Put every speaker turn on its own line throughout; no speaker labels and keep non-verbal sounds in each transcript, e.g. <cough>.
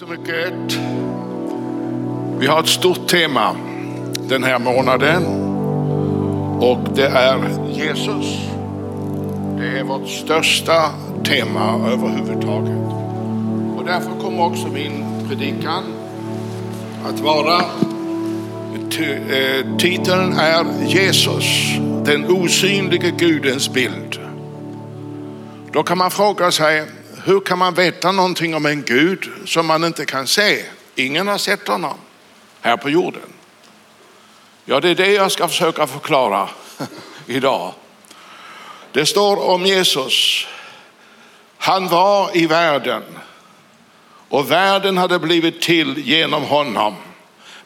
så mycket. Vi har ett stort tema den här månaden och det är Jesus. Det är vårt största tema överhuvudtaget. Och därför kommer också min predikan att vara, eh, eh, titeln är Jesus, den osynlige Gudens bild. Då kan man fråga sig, hur kan man veta någonting om en Gud som man inte kan se? Ingen har sett honom här på jorden. Ja, det är det jag ska försöka förklara <laughs> idag. Det står om Jesus. Han var i världen och världen hade blivit till genom honom.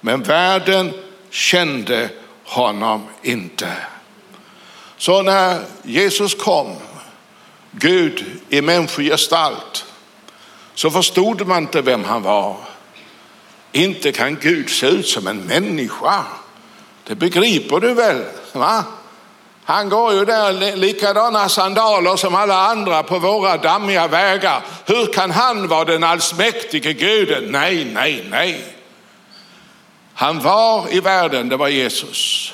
Men världen kände honom inte. Så när Jesus kom Gud i människogestalt så förstod man inte vem han var. Inte kan Gud se ut som en människa. Det begriper du väl? Va? Han går ju där likadana sandaler som alla andra på våra dammiga vägar. Hur kan han vara den allsmäktige guden? Nej, nej, nej. Han var i världen, det var Jesus.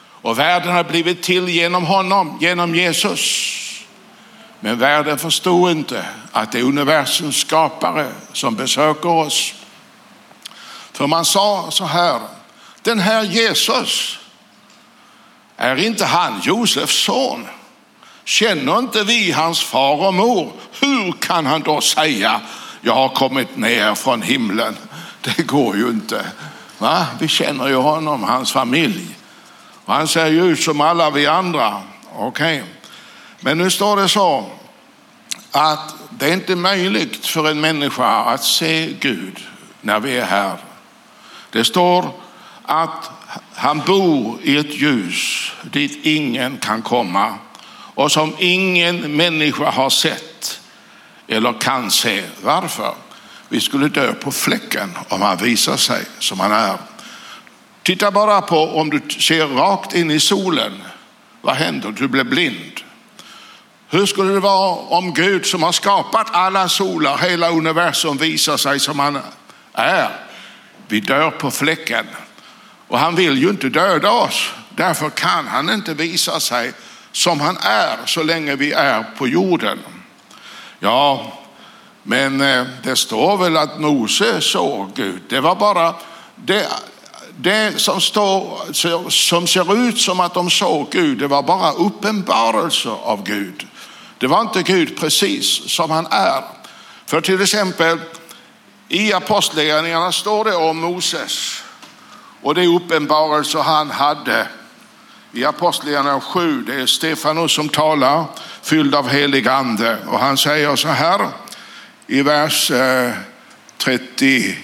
Och världen har blivit till genom honom, genom Jesus. Men världen förstod inte att det är universums skapare som besöker oss. För man sa så här, den här Jesus, är inte han Josefs son? Känner inte vi hans far och mor? Hur kan han då säga, jag har kommit ner från himlen? Det går ju inte. Va? Vi känner ju honom, hans familj. Och han ser ju ut som alla vi andra. Okej. Okay. Men nu står det så att det är inte möjligt för en människa att se Gud när vi är här. Det står att han bor i ett ljus dit ingen kan komma och som ingen människa har sett eller kan se. Varför? Vi skulle dö på fläcken om han visar sig som han är. Titta bara på om du ser rakt in i solen. Vad händer? Du blir blind. Hur skulle det vara om Gud som har skapat alla solar, hela universum visar sig som han är? Vi dör på fläcken och han vill ju inte döda oss. Därför kan han inte visa sig som han är så länge vi är på jorden. Ja, men eh, det står väl att Mose såg Gud. Det var bara det, det som, står, som ser ut som att de såg Gud, det var bara uppenbarelser av Gud. Det var inte Gud precis som han är. För till exempel i Apostlagärningarna står det om Moses och det uppenbarelser han hade. I Apostlagärningarna 7, det är Stefanus som talar, fylld av helig ande. Och han säger så här i vers eh, 30,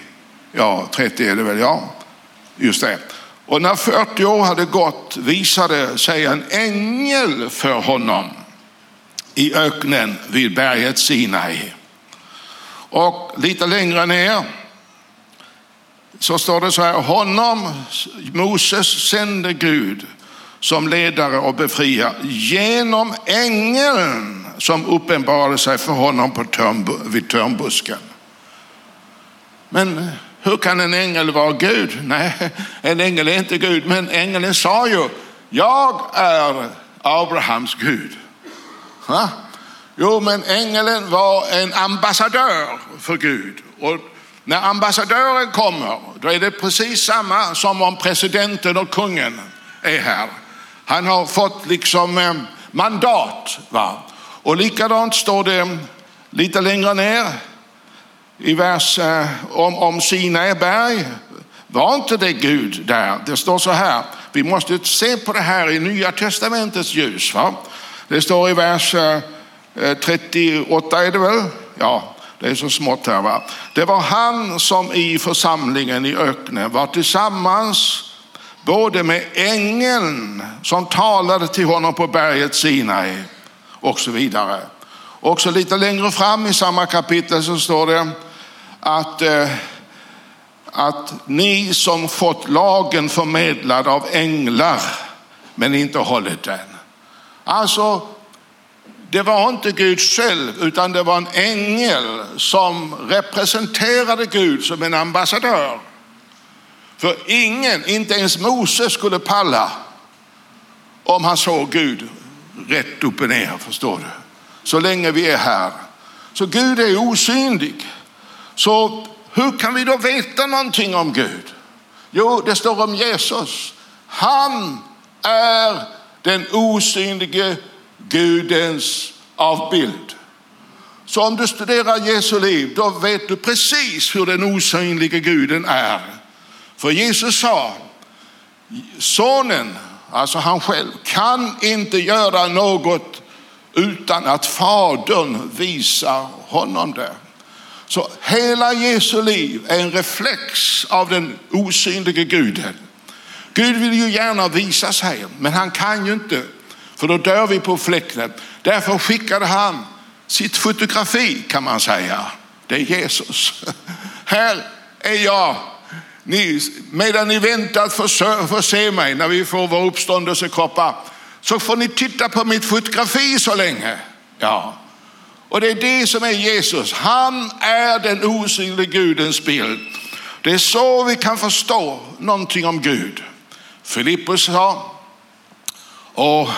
ja 30 är det väl, ja, just det. Och när 40 år hade gått visade sig en ängel för honom i öknen vid berget Sinai. Och lite längre ner så står det så här, honom, Moses sände Gud som ledare och befriare genom ängeln som uppenbarade sig för honom på törnb vid törnbusken. Men hur kan en ängel vara Gud? <laughs> Nej, en ängel är inte Gud, men ängeln sa ju, jag är Abrahams Gud. Ha? Jo, men ängeln var en ambassadör för Gud. Och när ambassadören kommer, då är det precis samma som om presidenten och kungen är här. Han har fått liksom eh, mandat. Va? Och likadant står det lite längre ner i vers eh, om, om Sinai berg. Var inte det Gud där? Det står så här, vi måste se på det här i nya testamentets ljus. Va? Det står i vers eh, eh, 38 är det väl? Ja, det är så smått här va. Det var han som i församlingen i öknen var tillsammans både med ängeln som talade till honom på berget Sinai och så vidare. Också lite längre fram i samma kapitel så står det att, eh, att ni som fått lagen förmedlad av änglar men inte hållit den. Alltså det var inte Gud själv utan det var en ängel som representerade Gud som en ambassadör. För ingen, inte ens Mose skulle palla om han såg Gud rätt upp och ner, förstår du. Så länge vi är här. Så Gud är osynlig. Så hur kan vi då veta någonting om Gud? Jo, det står om Jesus. Han är den osynlige Gudens avbild. Så om du studerar Jesu liv, då vet du precis hur den osynlige guden är. För Jesus sa, sonen, alltså han själv, kan inte göra något utan att fadern visar honom det. Så hela Jesu liv är en reflex av den osynlige guden. Gud vill ju gärna visa sig, men han kan ju inte, för då dör vi på fläkten. Därför skickade han sitt fotografi kan man säga. Det är Jesus. <laughs> Här är jag. Ni, medan ni väntar att få se mig när vi får vår uppståndelsekroppar så får ni titta på mitt fotografi så länge. Ja, och det är det som är Jesus. Han är den osynliga Gudens bild. Det är så vi kan förstå någonting om Gud. Filippus sa, och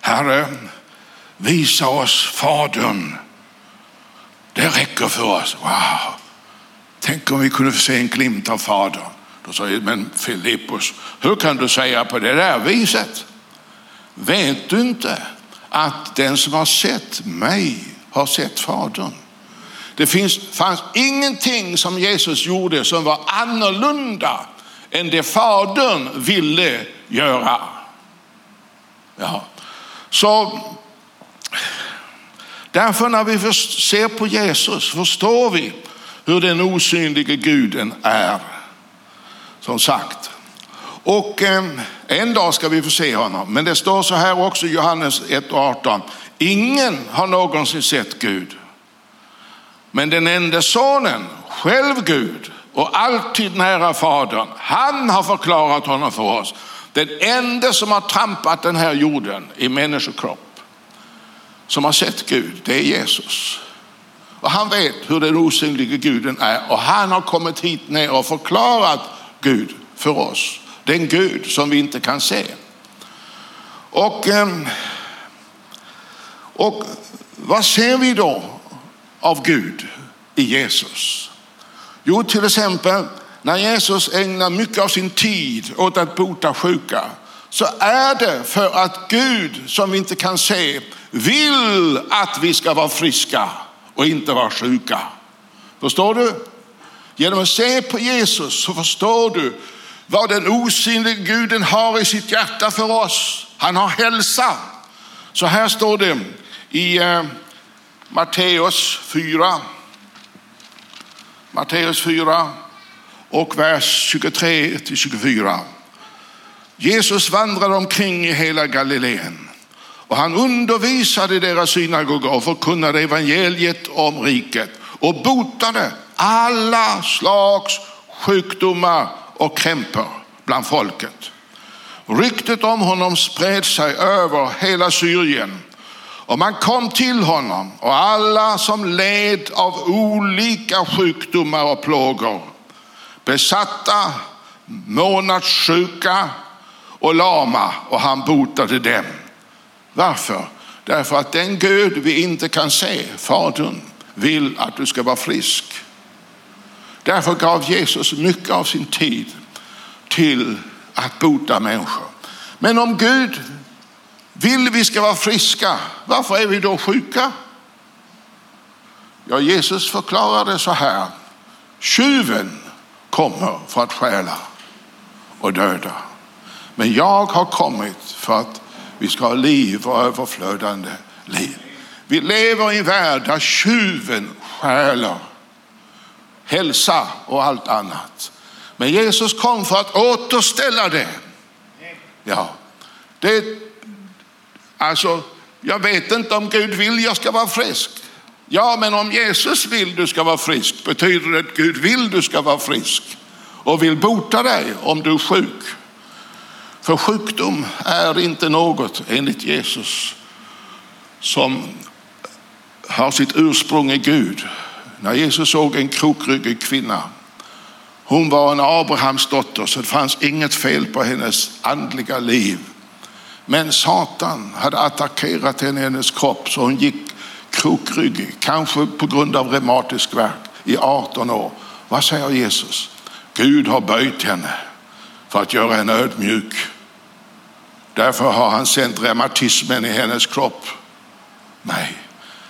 Herre, visa oss Fadern. Det räcker för oss. Wow. Tänk om vi kunde få se en glimt av Fadern. Då sa jag, men Filippus, hur kan du säga på det där viset? Vet du inte att den som har sett mig har sett Fadern? Det finns, fanns ingenting som Jesus gjorde som var annorlunda än det Fadern ville göra. Ja. Så därför när vi ser på Jesus förstår vi hur den osynlige guden är. Som sagt. Och ehm, en dag ska vi få se honom. Men det står så här också i Johannes 1.18. Ingen har någonsin sett Gud. Men den enda sonen, själv Gud och alltid nära Fadern, han har förklarat honom för oss. Den enda som har trampat den här jorden i människokropp, som har sett Gud, det är Jesus. Och han vet hur den osynliga guden är och han har kommit hit ner och förklarat Gud för oss. Den Gud som vi inte kan se. Och, ehm, och vad ser vi då av Gud i Jesus? Jo, till exempel när Jesus ägnar mycket av sin tid åt att bota sjuka så är det för att Gud som vi inte kan se vill att vi ska vara friska och inte vara sjuka. Förstår du? Genom att se på Jesus så förstår du vad den osynliga guden har i sitt hjärta för oss. Han har hälsa. Så här står det i eh, Matteus 4. Matteus 4 och vers 23 till 24. Jesus vandrade omkring i hela Galileen och han undervisade i deras synagogor och förkunnade evangeliet om riket och botade alla slags sjukdomar och krämpor bland folket. Ryktet om honom spred sig över hela Syrien och man kom till honom och alla som led av olika sjukdomar och plågor, besatta, månadssjuka och lama och han botade dem. Varför? Därför att den Gud vi inte kan se, Fadern, vill att du ska vara frisk. Därför gav Jesus mycket av sin tid till att bota människor. Men om Gud vill vi ska vara friska, varför är vi då sjuka? Ja, Jesus förklarade så här. Tjuven kommer för att stjäla och döda. Men jag har kommit för att vi ska ha liv och överflödande liv. Vi lever i en värld där tjuven stjäler hälsa och allt annat. Men Jesus kom för att återställa det. Ja, det, alltså, jag vet inte om Gud vill jag ska vara frisk. Ja, men om Jesus vill du ska vara frisk betyder det att Gud vill du ska vara frisk och vill bota dig om du är sjuk. För sjukdom är inte något enligt Jesus som har sitt ursprung i Gud. När Jesus såg en krokryggig kvinna, hon var en Abrahams dotter så det fanns inget fel på hennes andliga liv. Men Satan hade attackerat henne i hennes kropp så hon gick krokryggig, kanske på grund av reumatisk värk i 18 år. Vad säger Jesus? Gud har böjt henne för att göra henne ödmjuk. Därför har han sänt reumatismen i hennes kropp. Nej,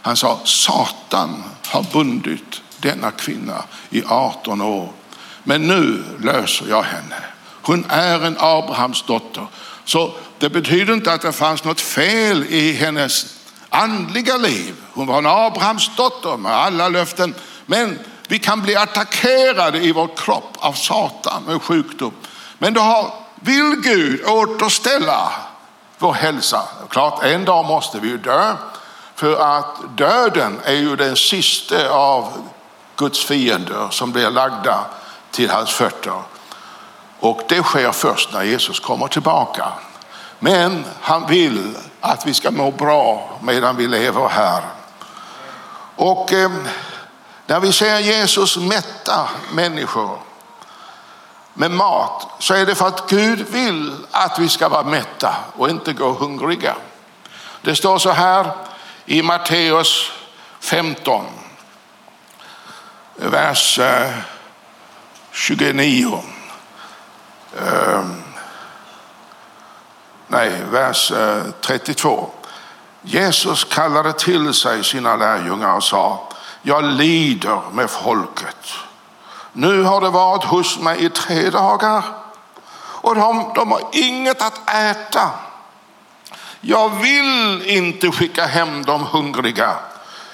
han sa Satan har bundit denna kvinna i 18 år. Men nu löser jag henne. Hon är en Abrahams dotter. Så det betyder inte att det fanns något fel i hennes andliga liv. Hon var en Abrahams dotter med alla löften. Men vi kan bli attackerade i vår kropp av Satan med sjukdom. Men då har, vill Gud återställa vår hälsa. Klart, en dag måste vi ju dö. För att döden är ju den sista av Guds fiender som blir lagda till hans fötter. Och det sker först när Jesus kommer tillbaka. Men han vill att vi ska må bra medan vi lever här. Och eh, när vi ser Jesus mätta människor med mat så är det för att Gud vill att vi ska vara mätta och inte gå hungriga. Det står så här i Matteus 15, vers 29. Eh, nej, vers eh, 32. Jesus kallade till sig sina lärjungar och sa, jag lider med folket. Nu har det varit hos mig i tre dagar och de, de har inget att äta. Jag vill inte skicka hem de hungriga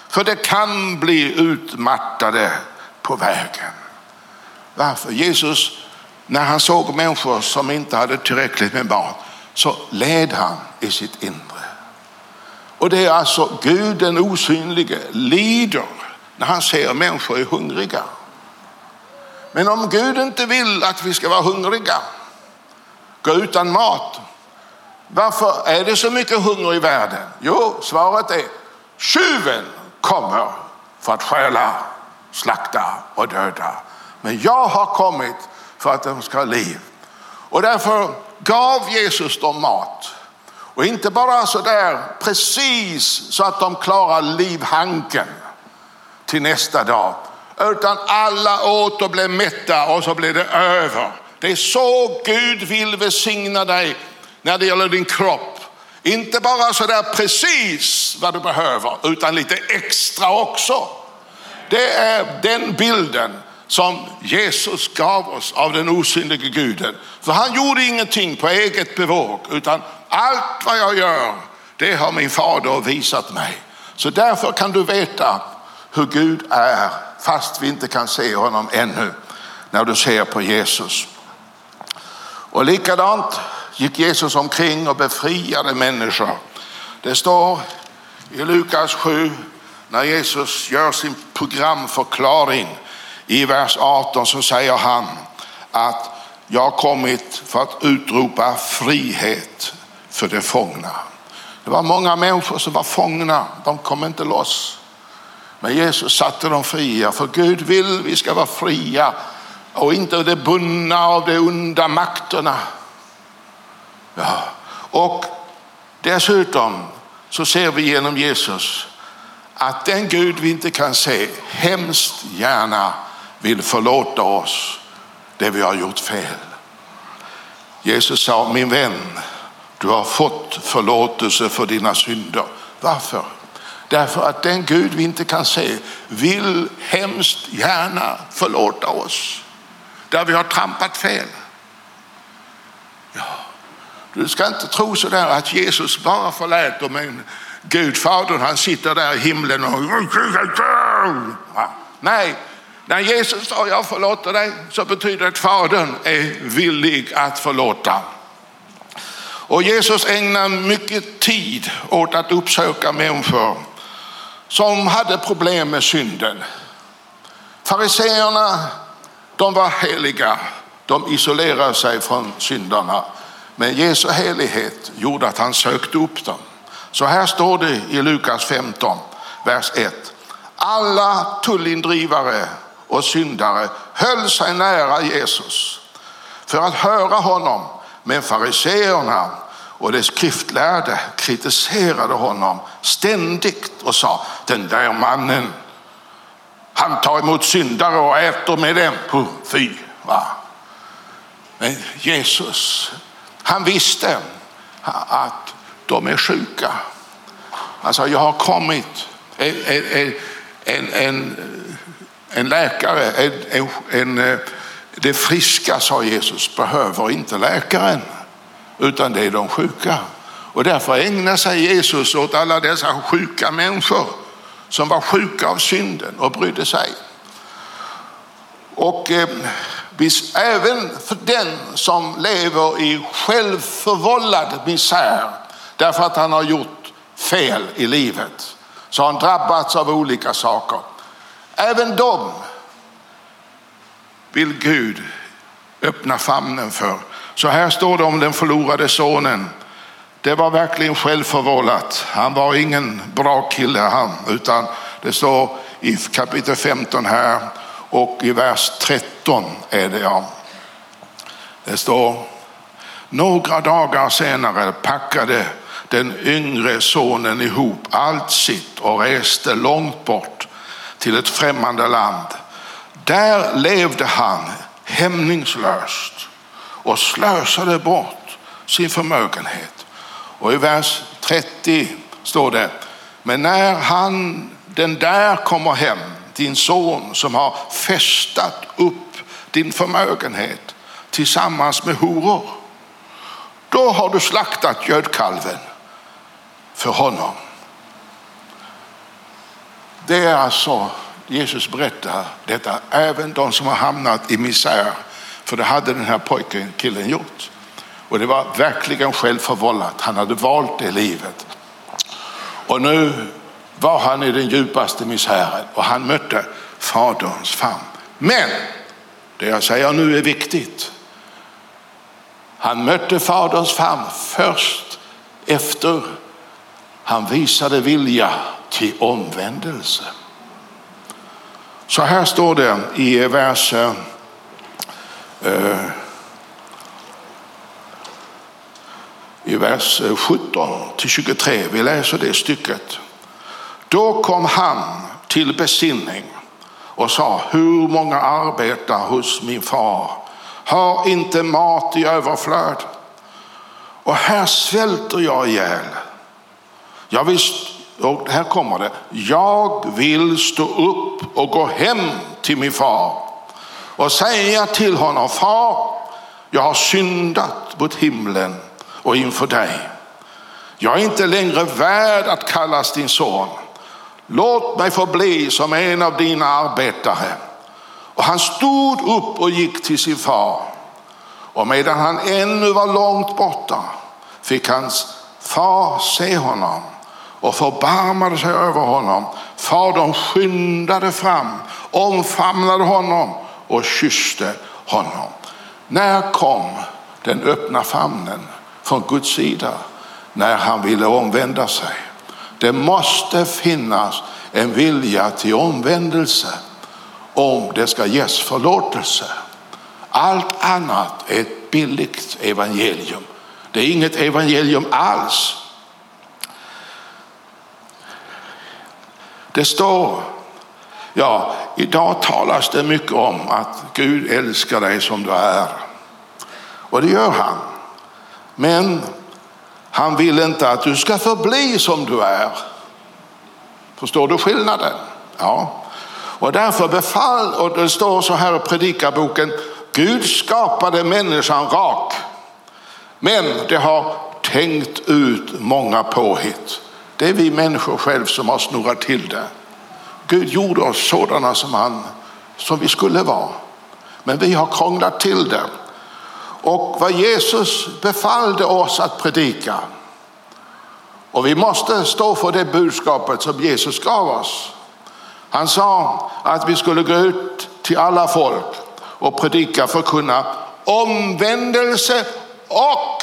för det kan bli utmattade på vägen. Varför? Jesus, när han såg människor som inte hade tillräckligt med mat så led han i sitt inre. Och det är alltså Gud den osynlige lider när han ser människor är hungriga. Men om Gud inte vill att vi ska vara hungriga, gå utan mat, varför är det så mycket hunger i världen? Jo, svaret är tjuven kommer för att stjäla, slakta och döda. Men jag har kommit för att de ska ha liv. Och därför gav Jesus dem mat. Och inte bara så där precis så att de klarar livhanken till nästa dag. Utan alla åt och blev mätta och så blev det över. Det är så Gud vill välsigna dig när det gäller din kropp. Inte bara så där precis vad du behöver utan lite extra också. Det är den bilden som Jesus gav oss av den osynlige guden. För han gjorde ingenting på eget bevåg utan allt vad jag gör det har min fader visat mig. Så därför kan du veta hur Gud är fast vi inte kan se honom ännu när du ser på Jesus. Och likadant gick Jesus omkring och befriade människor. Det står i Lukas 7 när Jesus gör sin programförklaring i vers 18 så säger han att jag har kommit för att utropa frihet för de fångna. Det var många människor som var fångna, de kom inte loss. Men Jesus satte dem fria, för Gud vill vi ska vara fria och inte det bundna av de onda makterna. Ja. Och dessutom så ser vi genom Jesus att den Gud vi inte kan se hemskt gärna vill förlåta oss det vi har gjort fel. Jesus sa, min vän, du har fått förlåtelse för dina synder. Varför? Därför att den Gud vi inte kan se vill hemskt gärna förlåta oss där vi har trampat fel. Ja. Du ska inte tro sådär att Jesus bara förlät dem, men Gud Fadern han sitter där i himlen och... Nej, när Jesus sa jag förlåter dig så betyder det att Fadern är villig att förlåta. Och Jesus ägnar mycket tid åt att uppsöka människor som hade problem med synden. Fariseerna, de var heliga, de isolerade sig från syndarna. Men Jesu helighet gjorde att han sökte upp dem. Så här står det i Lukas 15, vers 1. Alla tullindrivare och syndare höll sig nära Jesus för att höra honom. Men fariseerna och de skriftlärde kritiserade honom ständigt och sa den där mannen han tar emot syndare och äter med dem. Fy! Va? Men Jesus, han visste att de är sjuka. Alltså jag har kommit, en, en, en, en, en läkare, en, en, eh, det friska sa Jesus behöver inte läkaren utan det är de sjuka. Och därför ägnar sig Jesus åt alla dessa sjuka människor som var sjuka av synden och brydde sig. Och eh, även för den som lever i självförvållad misär därför att han har gjort fel i livet så har han drabbats av olika saker. Även dem vill Gud öppna famnen för. Så här står det om den förlorade sonen. Det var verkligen självförvållat. Han var ingen bra kille han, utan det står i kapitel 15 här och i vers 13 är det ja. Det står några dagar senare packade den yngre sonen ihop allt sitt och reste långt bort till ett främmande land. Där levde han hämningslöst och slösade bort sin förmögenhet. Och i vers 30 står det, men när han, den där kommer hem, din son som har festat upp din förmögenhet tillsammans med horor, då har du slaktat gödkalven för honom. Det är alltså, Jesus berättar detta, även de som har hamnat i misär för det hade den här pojken, killen gjort. Och det var verkligen självförvållat. Han hade valt det livet. Och nu var han i den djupaste misären och han mötte faderns famn. Men det jag säger nu är viktigt. Han mötte faderns famn först efter han visade vilja till omvändelse. Så här står det i vers Eh, i vers eh, 17 till 23. Vi läser det stycket. Då kom han till besinning och sa, hur många arbetar hos min far har inte mat i överflöd och här svälter jag ihjäl. Jag vill, och här kommer det, jag vill stå upp och gå hem till min far och säga till honom, far, jag har syndat mot himlen och inför dig. Jag är inte längre värd att kallas din son. Låt mig få bli som en av dina arbetare. Och han stod upp och gick till sin far. Och medan han ännu var långt borta fick hans far se honom och förbarmade sig över honom. Fadern skyndade fram, omfamnade honom och kysste honom. När kom den öppna famnen från Guds sida? När han ville omvända sig. Det måste finnas en vilja till omvändelse om det ska ges förlåtelse. Allt annat är ett billigt evangelium. Det är inget evangelium alls. Det står Ja, idag talas det mycket om att Gud älskar dig som du är. Och det gör han. Men han vill inte att du ska förbli som du är. Förstår du skillnaden? Ja. Och därför befall, och det står så här i predikarboken, Gud skapade människan rak. Men det har tänkt ut många påhitt. Det är vi människor själv som har snurrat till det. Gud gjorde oss sådana som, han, som vi skulle vara. Men vi har krånglat till det. Och vad Jesus befallde oss att predika, och vi måste stå för det budskapet som Jesus gav oss. Han sa att vi skulle gå ut till alla folk och predika, förkunna omvändelse och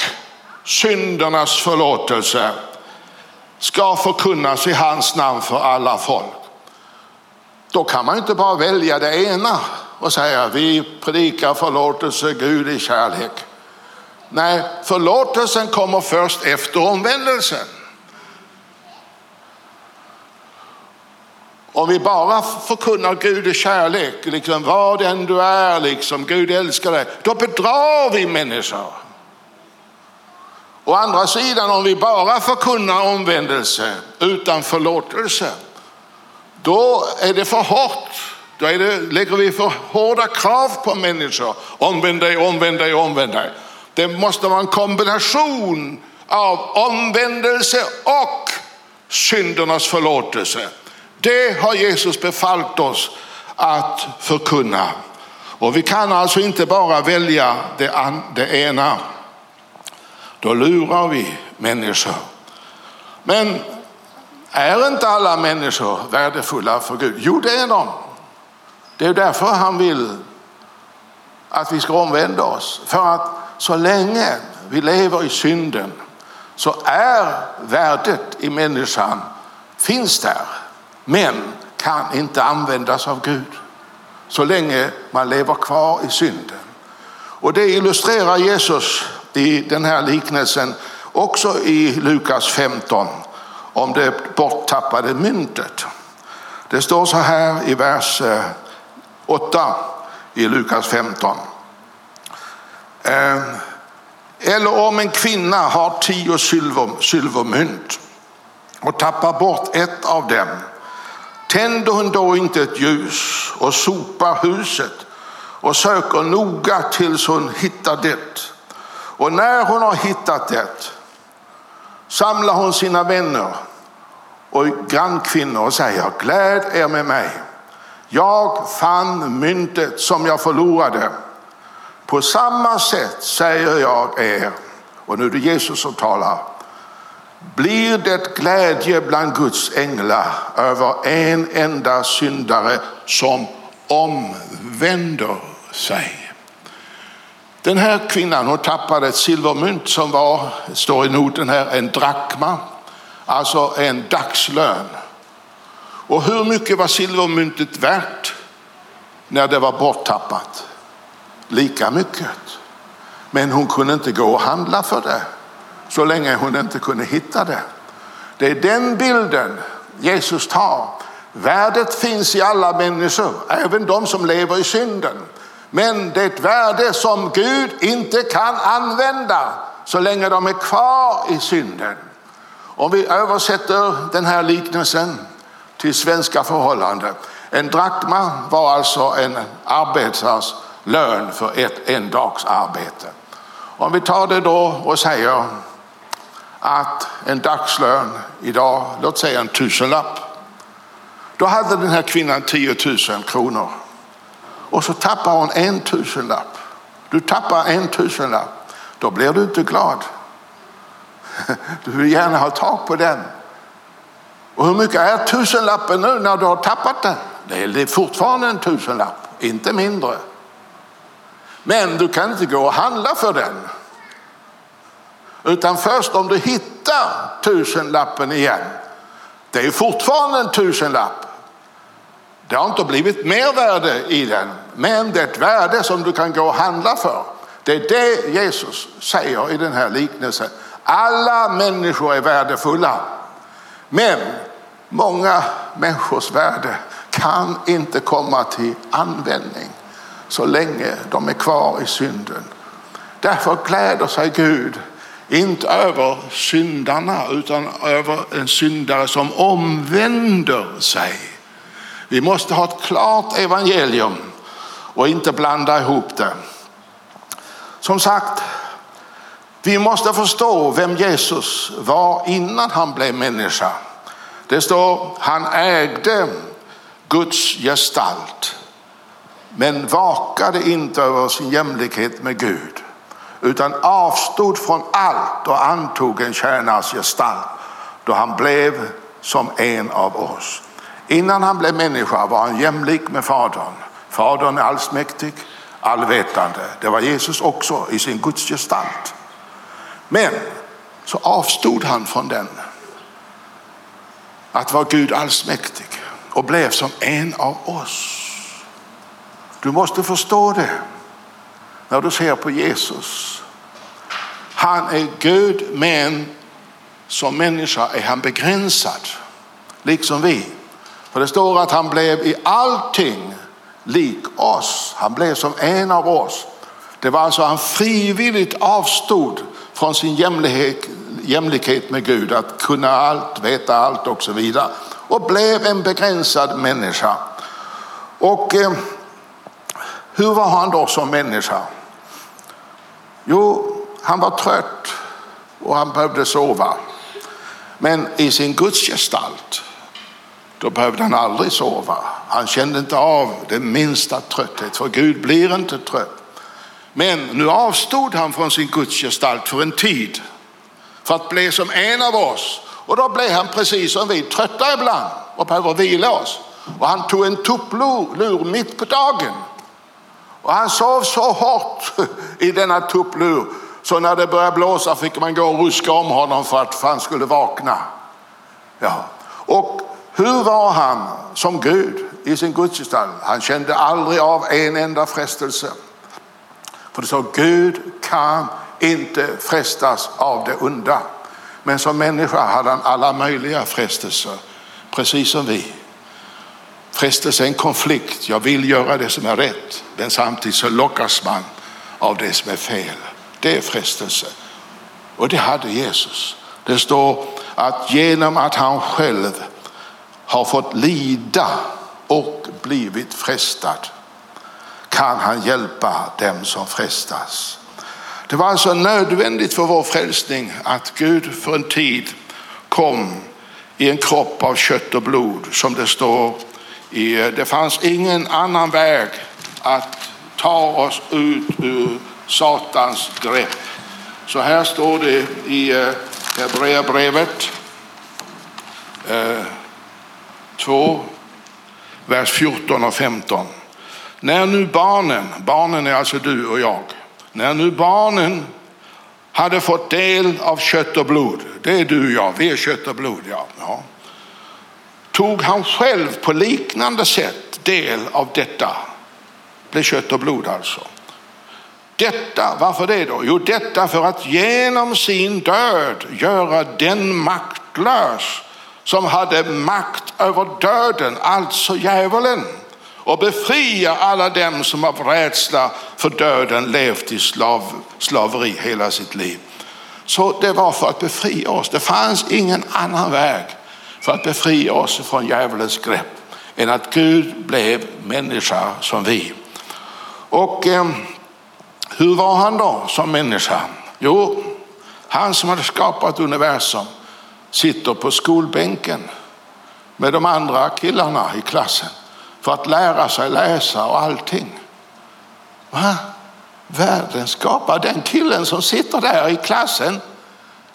syndernas förlåtelse ska förkunnas i hans namn för alla folk. Då kan man inte bara välja det ena och säga vi predikar förlåtelse, Gud i kärlek. Nej, förlåtelsen kommer först efter omvändelsen. Om vi bara förkunnar Gud i kärlek, liksom vad än du är, liksom Gud älskar dig, då bedrar vi människor. Å andra sidan, om vi bara förkunnar omvändelse utan förlåtelse, då är det för hårt. Då är det, lägger vi för hårda krav på människor. Omvänd dig, omvänd dig, omvänd dig. Det måste vara en kombination av omvändelse och syndernas förlåtelse. Det har Jesus befallt oss att förkunna. Och vi kan alltså inte bara välja det, det ena. Då lurar vi människor. Men är inte alla människor värdefulla för Gud? Jo, det är de. Det är därför han vill att vi ska omvända oss. För att så länge vi lever i synden så är värdet i människan finns där men kan inte användas av Gud så länge man lever kvar i synden. Och det illustrerar Jesus i den här liknelsen också i Lukas 15 om det borttappade myntet. Det står så här i vers eh, 8 i Lukas 15. Eh, Eller om en kvinna har tio silvermynt och tappar bort ett av dem Tänder hon då inte ett ljus och sopar huset och söker noga tills hon hittar det. Och när hon har hittat det samlar hon sina vänner och grannkvinnor och säger gläd er med mig. Jag fann myntet som jag förlorade. På samma sätt säger jag er, och nu är det Jesus som talar, blir det glädje bland Guds änglar över en enda syndare som omvänder sig. Den här kvinnan hon tappade ett silvermynt som var, står i noten här, en drakma, alltså en dagslön. Och hur mycket var silvermyntet värt när det var borttappat? Lika mycket. Men hon kunde inte gå och handla för det så länge hon inte kunde hitta det. Det är den bilden Jesus tar. Värdet finns i alla människor, även de som lever i synden. Men det är ett värde som Gud inte kan använda så länge de är kvar i synden. Om vi översätter den här liknelsen till svenska förhållanden. En drakma var alltså en arbetares lön för ett en dags arbete. Om vi tar det då och säger att en dagslön idag, låt säga en tusenlapp. Då hade den här kvinnan 10 000 kronor. Och så tappar hon en tusenlapp. Du tappar en tusenlapp. Då blir du inte glad. <laughs> Du vill gärna ha tag på den. Och hur mycket är tusenlappen nu när du har tappat den? Det är fortfarande en tusenlapp, inte mindre. Men du kan inte gå och handla för den. Utan först om du hittar tusenlappen igen. Det är fortfarande en tusenlapp. Det har inte blivit mer värde i den, men det är ett värde som du kan gå och handla för. Det är det Jesus säger i den här liknelsen. Alla människor är värdefulla, men många människors värde kan inte komma till användning så länge de är kvar i synden. Därför gläder sig Gud inte över syndarna utan över en syndare som omvänder sig. Vi måste ha ett klart evangelium och inte blanda ihop det. Som sagt, vi måste förstå vem Jesus var innan han blev människa. Det står han ägde Guds gestalt men vakade inte över sin jämlikhet med Gud utan avstod från allt och antog en tjänares gestalt då han blev som en av oss. Innan han blev människa var han jämlik med Fadern. Fadern är allsmäktig, allvetande. Det var Jesus också i sin gudsgestalt. Men så avstod han från den att vara Gud allsmäktig och blev som en av oss. Du måste förstå det när du ser på Jesus. Han är Gud men som människa är han begränsad, liksom vi. För det står att han blev i allting lik oss. Han blev som en av oss. Det var alltså han frivilligt avstod från sin jämlikhet, jämlikhet med Gud, att kunna allt, veta allt och så vidare. Och blev en begränsad människa. Och eh, hur var han då som människa? Jo, han var trött och han behövde sova. Men i sin gudsgestalt, då behövde han aldrig sova. Han kände inte av den minsta trötthet, för Gud blir inte trött. Men nu avstod han från sin gudsgestalt för en tid för att bli som en av oss. Och då blev han precis som vi, trötta ibland och behöver vila oss. Och han tog en tupplur mitt på dagen. Och han sov så hårt <laughs> i denna tupplur så när det började blåsa fick man gå och ruska om honom för att han skulle vakna. Ja. Och hur var han som Gud i sin gudsgestalt? Han kände aldrig av en enda frestelse. För det sa Gud kan inte frestas av det onda. Men som människa hade han alla möjliga frestelser, precis som vi. Frestelse är en konflikt, jag vill göra det som är rätt, men samtidigt så lockas man av det som är fel. Det är frestelse. Och det hade Jesus. Det står att genom att han själv har fått lida och blivit frestad kan han hjälpa dem som frestas. Det var alltså nödvändigt för vår frälsning att Gud för en tid kom i en kropp av kött och blod som det står i, det fanns ingen annan väg att ta oss ut ur Satans grepp. Så här står det i eh, Hebreerbrevet eh, 2, vers 14 och 15. När nu barnen, barnen är alltså du och jag, när nu barnen hade fått del av kött och blod, det är du och jag, vi är kött och blod, ja. ja. Tog han själv på liknande sätt del av detta, blev kött och blod alltså. Detta, varför det då? Jo, detta för att genom sin död göra den maktlös som hade makt över döden, alltså djävulen och befria alla dem som av rädsla för döden levt i slav, slaveri hela sitt liv. Så det var för att befria oss. Det fanns ingen annan väg för att befria oss från djävulens grepp än att Gud blev människa som vi. Och eh, hur var han då som människa? Jo, han som hade skapat universum sitter på skolbänken med de andra killarna i klassen för att lära sig läsa och allting. Va? Världen skapar den killen som sitter där i klassen.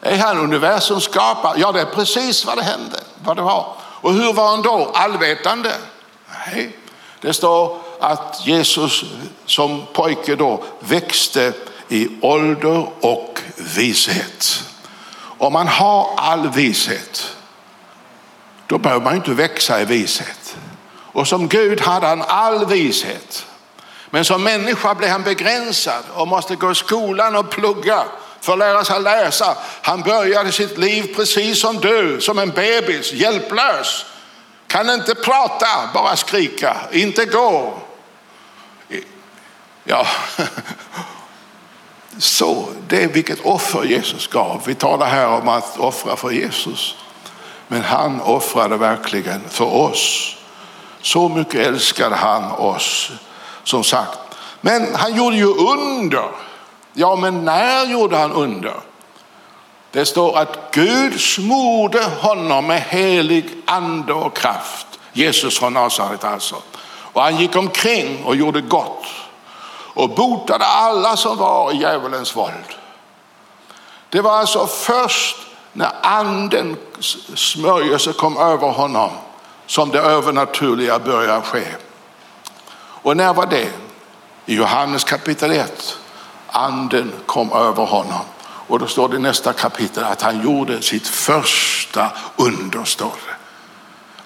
Är han universums skapare? Ja, det är precis vad det hände, vad det var. Och hur var han då? Allvetande? Nej, det står att Jesus som pojke då växte i ålder och vishet. Om man har all vishet, då behöver man inte växa i vishet. Och som Gud hade han all vishet. Men som människa blev han begränsad och måste gå i skolan och plugga för att lära sig läsa. Han började sitt liv precis som du, som en bebis, hjälplös. Kan inte prata, bara skrika, inte gå. Ja, <laughs> så det är vilket offer Jesus gav. Vi talar här om att offra för Jesus. Men han offrade verkligen för oss. Så mycket älskade han oss, som sagt. Men han gjorde ju under. Ja, men när gjorde han under? Det står att Gud smorde honom med helig ande och kraft. Jesus från Nasaret alltså. Och han gick omkring och gjorde gott och botade alla som var i djävulens våld. Det var alltså först när andens smörjelse kom över honom som det övernaturliga började ske. Och när var det? I Johannes kapitel 1. Anden kom över honom. Och då står det i nästa kapitel att han gjorde sitt första under.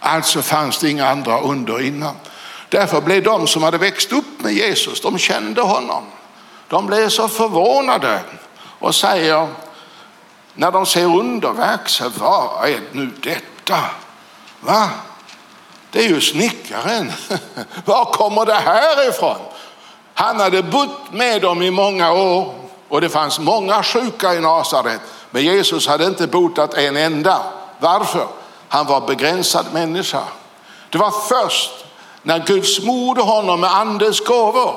Alltså fanns det inga andra under innan. Därför blev de som hade växt upp med Jesus, de kände honom. De blev så förvånade och säger när de ser underverk, så vad är nu detta? Va? Det är ju snickaren. <laughs> Var kommer det här ifrån? Han hade bott med dem i många år och det fanns många sjuka i Nasaret. Men Jesus hade inte botat en enda. Varför? Han var begränsad människa. Det var först när Gud smorde honom med andens gåvor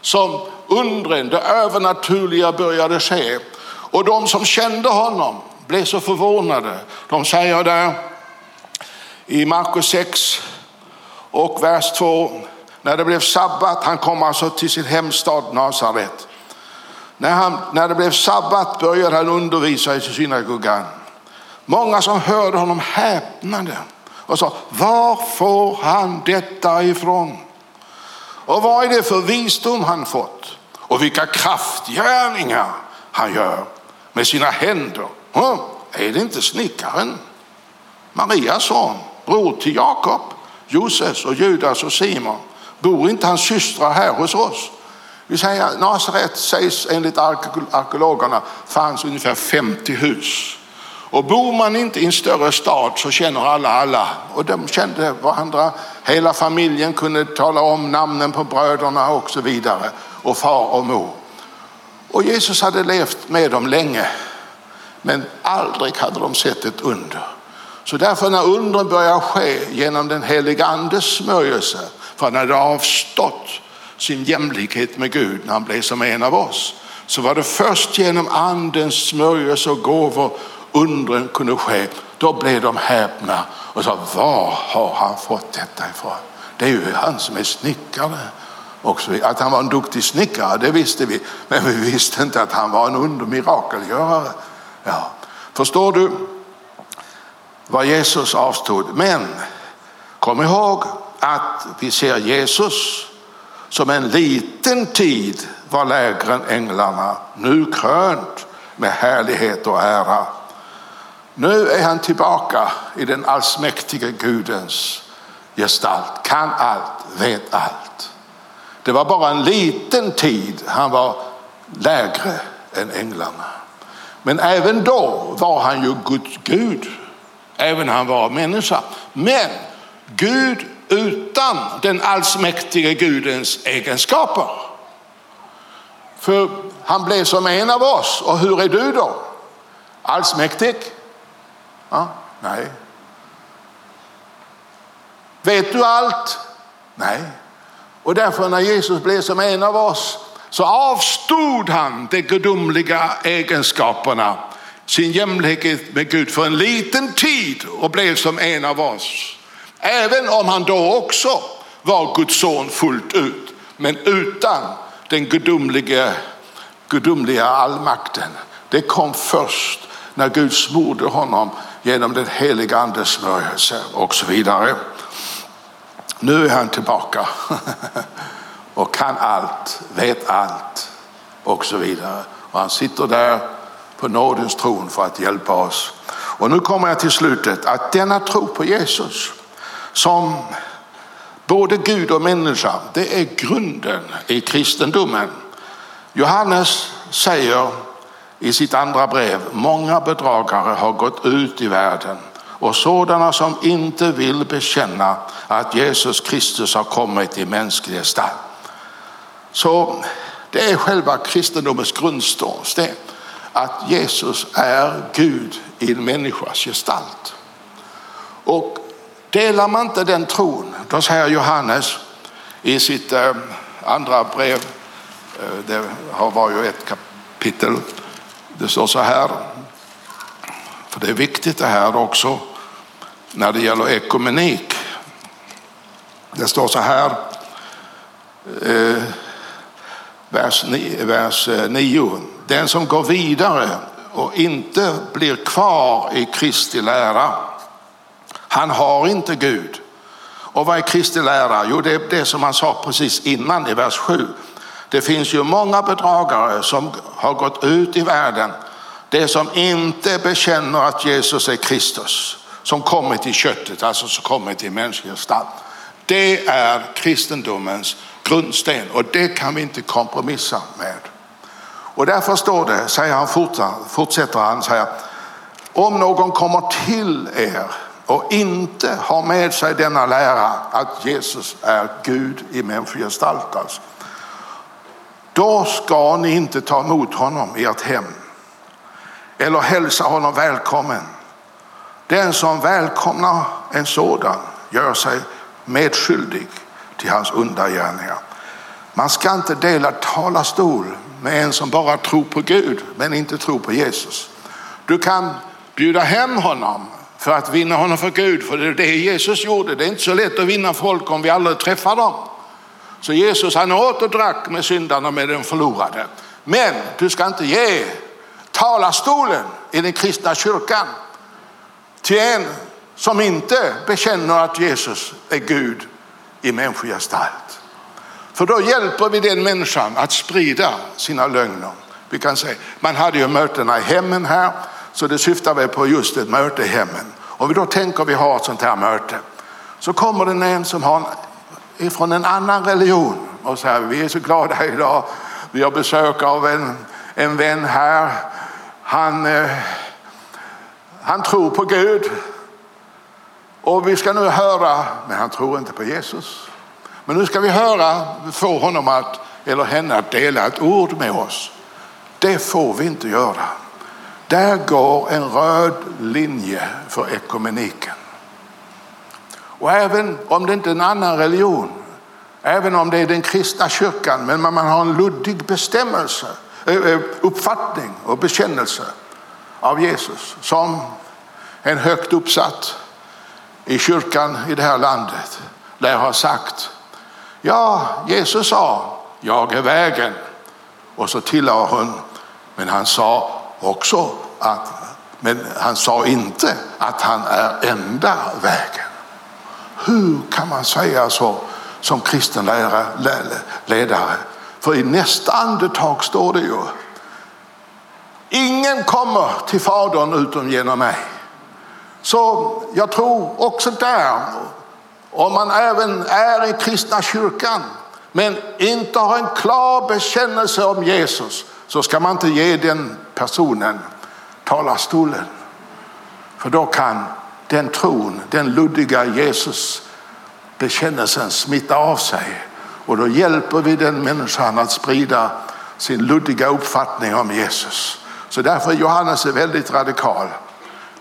som undren, det övernaturliga började ske. Och de som kände honom blev så förvånade. De säger där i Markus 6 och vers 2, när det blev sabbat, han kom alltså till sin hemstad Nasaret. När, han, när det blev sabbat började han undervisa i synagogan. Många som hörde honom häpnade och sa, var får han detta ifrån? Och vad är det för visdom han fått? Och vilka kraftgärningar han gör med sina händer. Oh, är det inte snickaren? Marias son, bror till Jakob, Josef och Judas och Simon. Bor inte hans systrar här hos oss? Vi säger Nasaret sägs enligt arkeologerna fanns ungefär 50 hus. Och bor man inte i en större stad så känner alla alla. Och de kände varandra. Hela familjen kunde tala om namnen på bröderna och så vidare. Och far och mor. Och Jesus hade levt med dem länge. Men aldrig hade de sett ett under. Så därför när undren börjar ske genom den heliga andes smörjelse, för han hade avstått sin jämlikhet med Gud när han blev som en av oss, så var det först genom andens smörjelse och gåvor undren kunde ske. Då blev de häpna och sa, var har han fått detta ifrån? Det är ju han som är snickare. Också. Att han var en duktig snickare, det visste vi, men vi visste inte att han var en undermirakelgörare. Ja. Förstår du vad Jesus avstod? Men kom ihåg att vi ser Jesus som en liten tid var lägre än änglarna, nu krönt med härlighet och ära. Nu är han tillbaka i den allsmäktige Gudens gestalt, kan allt, vet allt. Det var bara en liten tid han var lägre än änglarna. Men även då var han ju Guds Gud, även han var människa. Men Gud utan den allsmäktige Gudens egenskaper. För han blev som en av oss. Och hur är du då? Allsmäktig? Ja, nej. Vet du allt? Nej. Och därför när Jesus blev som en av oss så avstod han de gudomliga egenskaperna, sin jämlikhet med Gud för en liten tid och blev som en av oss. Även om han då också var Guds son fullt ut, men utan den gudomliga, gudomliga allmakten. Det kom först när Gud smorde honom genom den heliga andes smörjelse och så vidare. Nu är han tillbaka <laughs> och kan allt, vet allt och så vidare. Och han sitter där på nådens tron för att hjälpa oss. Och nu kommer jag till slutet att denna tro på Jesus som både Gud och människa, det är grunden i kristendomen. Johannes säger i sitt andra brev, många bedragare har gått ut i världen och sådana som inte vill bekänna att Jesus Kristus har kommit i mänsklig gestalt. Så det är själva kristendomens grundstås, att Jesus är Gud i en människas gestalt. Och delar man inte den tron, då säger Johannes i sitt eh, andra brev, eh, det var ju ett kapitel, det står så här, för det är viktigt det här också när det gäller ekumenik. Det står så här, eh, vers, 9, vers eh, 9. Den som går vidare och inte blir kvar i Kristi lära, han har inte Gud. Och vad är Kristi lära? Jo, det är det som han sa precis innan i vers 7. Det finns ju många bedragare som har gått ut i världen, det som inte bekänner att Jesus är Kristus som kommit i köttet, alltså som kommit i mänsklig gestalt. Det är kristendomens grundsten och det kan vi inte kompromissa med. Och därför står det, säger han fortsätter han, säger, om någon kommer till er och inte har med sig denna lära att Jesus är Gud i människogestalt, alltså, då ska ni inte ta emot honom i ert hem eller hälsa honom välkommen. Den som välkomnar en sådan gör sig medskyldig till hans undergärningar. Man ska inte dela talarstol med en som bara tror på Gud men inte tror på Jesus. Du kan bjuda hem honom för att vinna honom för Gud, för det är det Jesus gjorde. Det är inte så lätt att vinna folk om vi aldrig träffar dem. Så Jesus han åt och drack med syndarna med den förlorade. Men du ska inte ge talarstolen i den kristna kyrkan till en som inte bekänner att Jesus är Gud i människogestalt. För då hjälper vi den människan att sprida sina lögner. Vi kan säga, man hade ju mötena i hemmen här, så det syftar väl på just ett möte i hemmen. Om vi då tänker vi har ett sånt här möte, så kommer det en som har från en annan religion och säger vi är så glada idag. Vi har besök av en, en vän här. Han, eh, han tror på Gud och vi ska nu höra, men han tror inte på Jesus. Men nu ska vi höra, få honom att, eller henne att dela ett ord med oss. Det får vi inte göra. Där går en röd linje för ekumeniken. Och även om det inte är en annan religion, även om det är den kristna kyrkan, men man har en luddig bestämmelse, eh, eh, uppfattning och bekännelse av Jesus som en högt uppsatt i kyrkan i det här landet lär ha sagt. Ja, Jesus sa, jag är vägen. Och så tillade hon, men han sa också att, men han sa inte att han är enda vägen. Hur kan man säga så som kristen lärare, ledare? För i nästa andetag står det ju, ingen kommer till Fadern utom genom mig. Så jag tror också där, om man även är i kristna kyrkan men inte har en klar bekännelse om Jesus så ska man inte ge den personen talarstolen. För då kan den tron, den luddiga Jesus bekännelsen smitta av sig och då hjälper vi den människan att sprida sin luddiga uppfattning om Jesus. Så därför är Johannes väldigt radikal.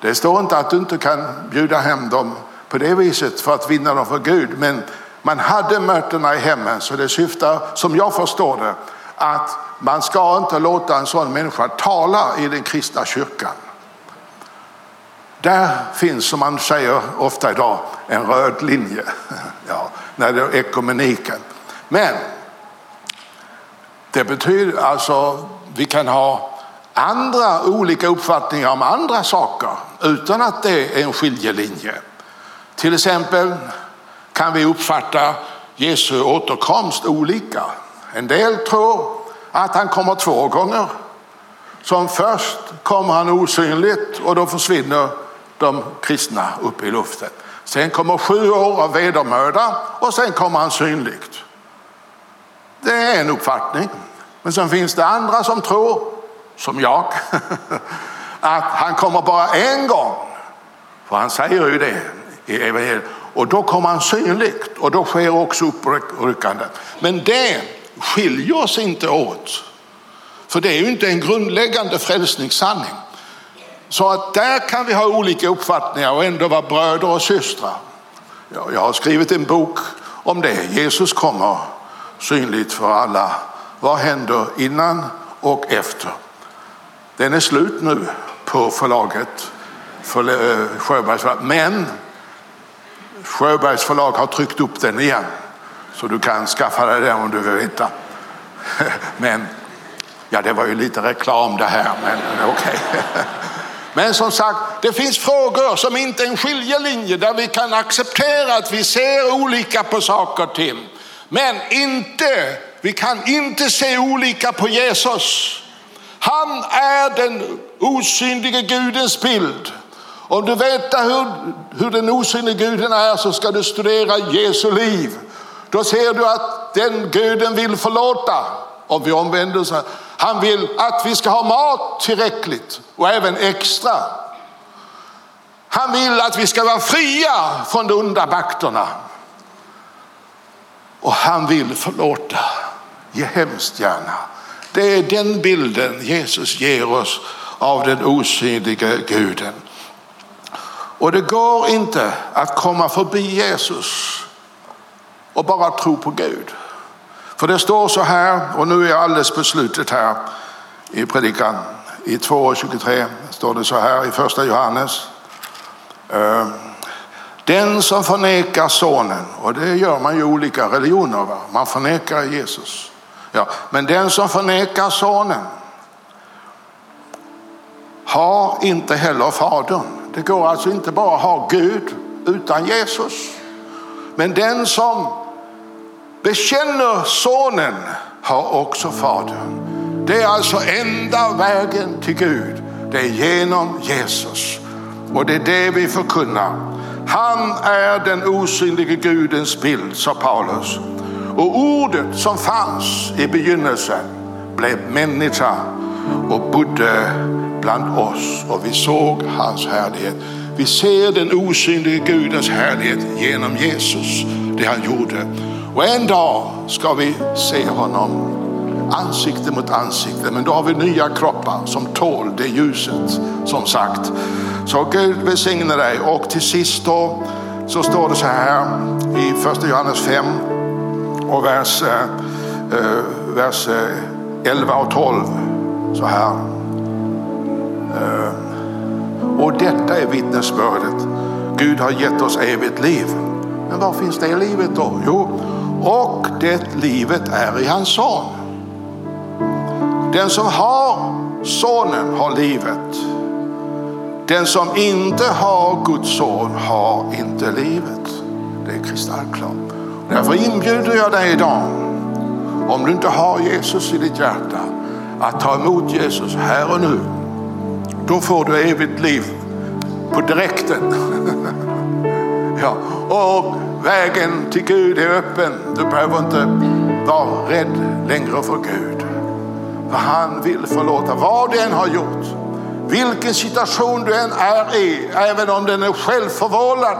Det står inte att du inte kan bjuda hem dem på det viset för att vinna dem för Gud. Men man hade mötena i hemmen så det syftar, som jag förstår det, att man ska inte låta en sån människa tala i den kristna kyrkan. Där finns, som man säger ofta idag, en röd linje <laughs> ja, när det är ekumeniken. Men det betyder alltså, vi kan ha andra olika uppfattningar om andra saker utan att det är en skiljelinje. Till exempel kan vi uppfatta Jesu återkomst olika. En del tror att han kommer två gånger. Som först kommer han osynligt och då försvinner de kristna upp i luften. Sen kommer sju år av vedermöda och sen kommer han synligt. Det är en uppfattning. Men sen finns det andra som tror, som jag, <laughs> att han kommer bara en gång. För han säger ju det i evangeliet. Och då kommer han synligt och då sker också uppryckande. Men det skiljer oss inte åt. För det är ju inte en grundläggande frälsningssanning. Så att där kan vi ha olika uppfattningar och ändå vara bröder och systrar. Jag har skrivit en bok om det. Jesus kommer synligt för alla. Vad händer innan och efter? Den är slut nu på förlaget för eh, Sjöbergs förlag. Men Sjöbergs förlag har tryckt upp den igen. Så du kan skaffa dig den om du vill veta. <laughs> Men ja, det var ju lite reklam det här, men okej. Okay. <laughs> Men som sagt, det finns frågor som inte är en skiljelinje där vi kan acceptera att vi ser olika på saker och ting. Men inte, vi kan inte se olika på Jesus. Han är den osynlige Gudens bild Om du vet hur, hur den osynliga guden är så ska du studera Jesu liv. Då ser du att den guden vill förlåta om vi omvänder oss. Han vill att vi ska ha mat tillräckligt och även extra. Han vill att vi ska vara fria från de onda makterna. Och han vill förlåta, ge hemskt gärna. Det är den bilden Jesus ger oss av den osynliga guden. Och det går inte att komma förbi Jesus och bara tro på Gud. För det står så här, och nu är jag alldeles på slutet här i predikan. I 2.23 står det så här i första Johannes. Ehm, den som förnekar sonen, och det gör man ju i olika religioner, va? man förnekar Jesus. Ja, men den som förnekar sonen har inte heller fadern. Det går alltså inte bara att ha Gud utan Jesus. Men den som bekänner sonen har också fadern. Det är alltså enda vägen till Gud. Det är genom Jesus. Och det är det vi förkunnar. Han är den osynlige Gudens bild, sa Paulus. Och ordet som fanns i begynnelsen blev människa och bodde bland oss och vi såg hans härlighet. Vi ser den osynlige Gudens härlighet genom Jesus, det han gjorde. Och en dag ska vi se honom ansikte mot ansikte, men då har vi nya kroppar som tål det ljuset som sagt. Så Gud välsigne dig och till sist då så står det så här i första Johannes 5 och vers, eh, eh vers eh, 11 och 12 så här. Eh, och detta är vittnesbördet. Gud har gett oss evigt liv. Men var finns det livet då? Jo, och det livet är i hans son. Den som har sonen har livet. Den som inte har Guds son har inte livet. Det är kristallklart. Därför inbjuder jag dig idag, om du inte har Jesus i ditt hjärta, att ta emot Jesus här och nu. Då får du evigt liv på direkten. <laughs> ja, och vägen till Gud är öppen. Du behöver inte vara rädd längre för Gud. För han vill förlåta vad du än har gjort. Vilken situation du än är i, även om den är självförvållad.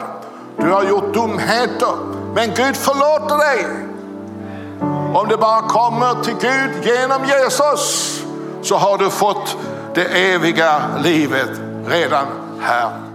Du har gjort dumheter, men Gud förlåter dig. Om du bara kommer till Gud genom Jesus så har du fått det eviga livet redan här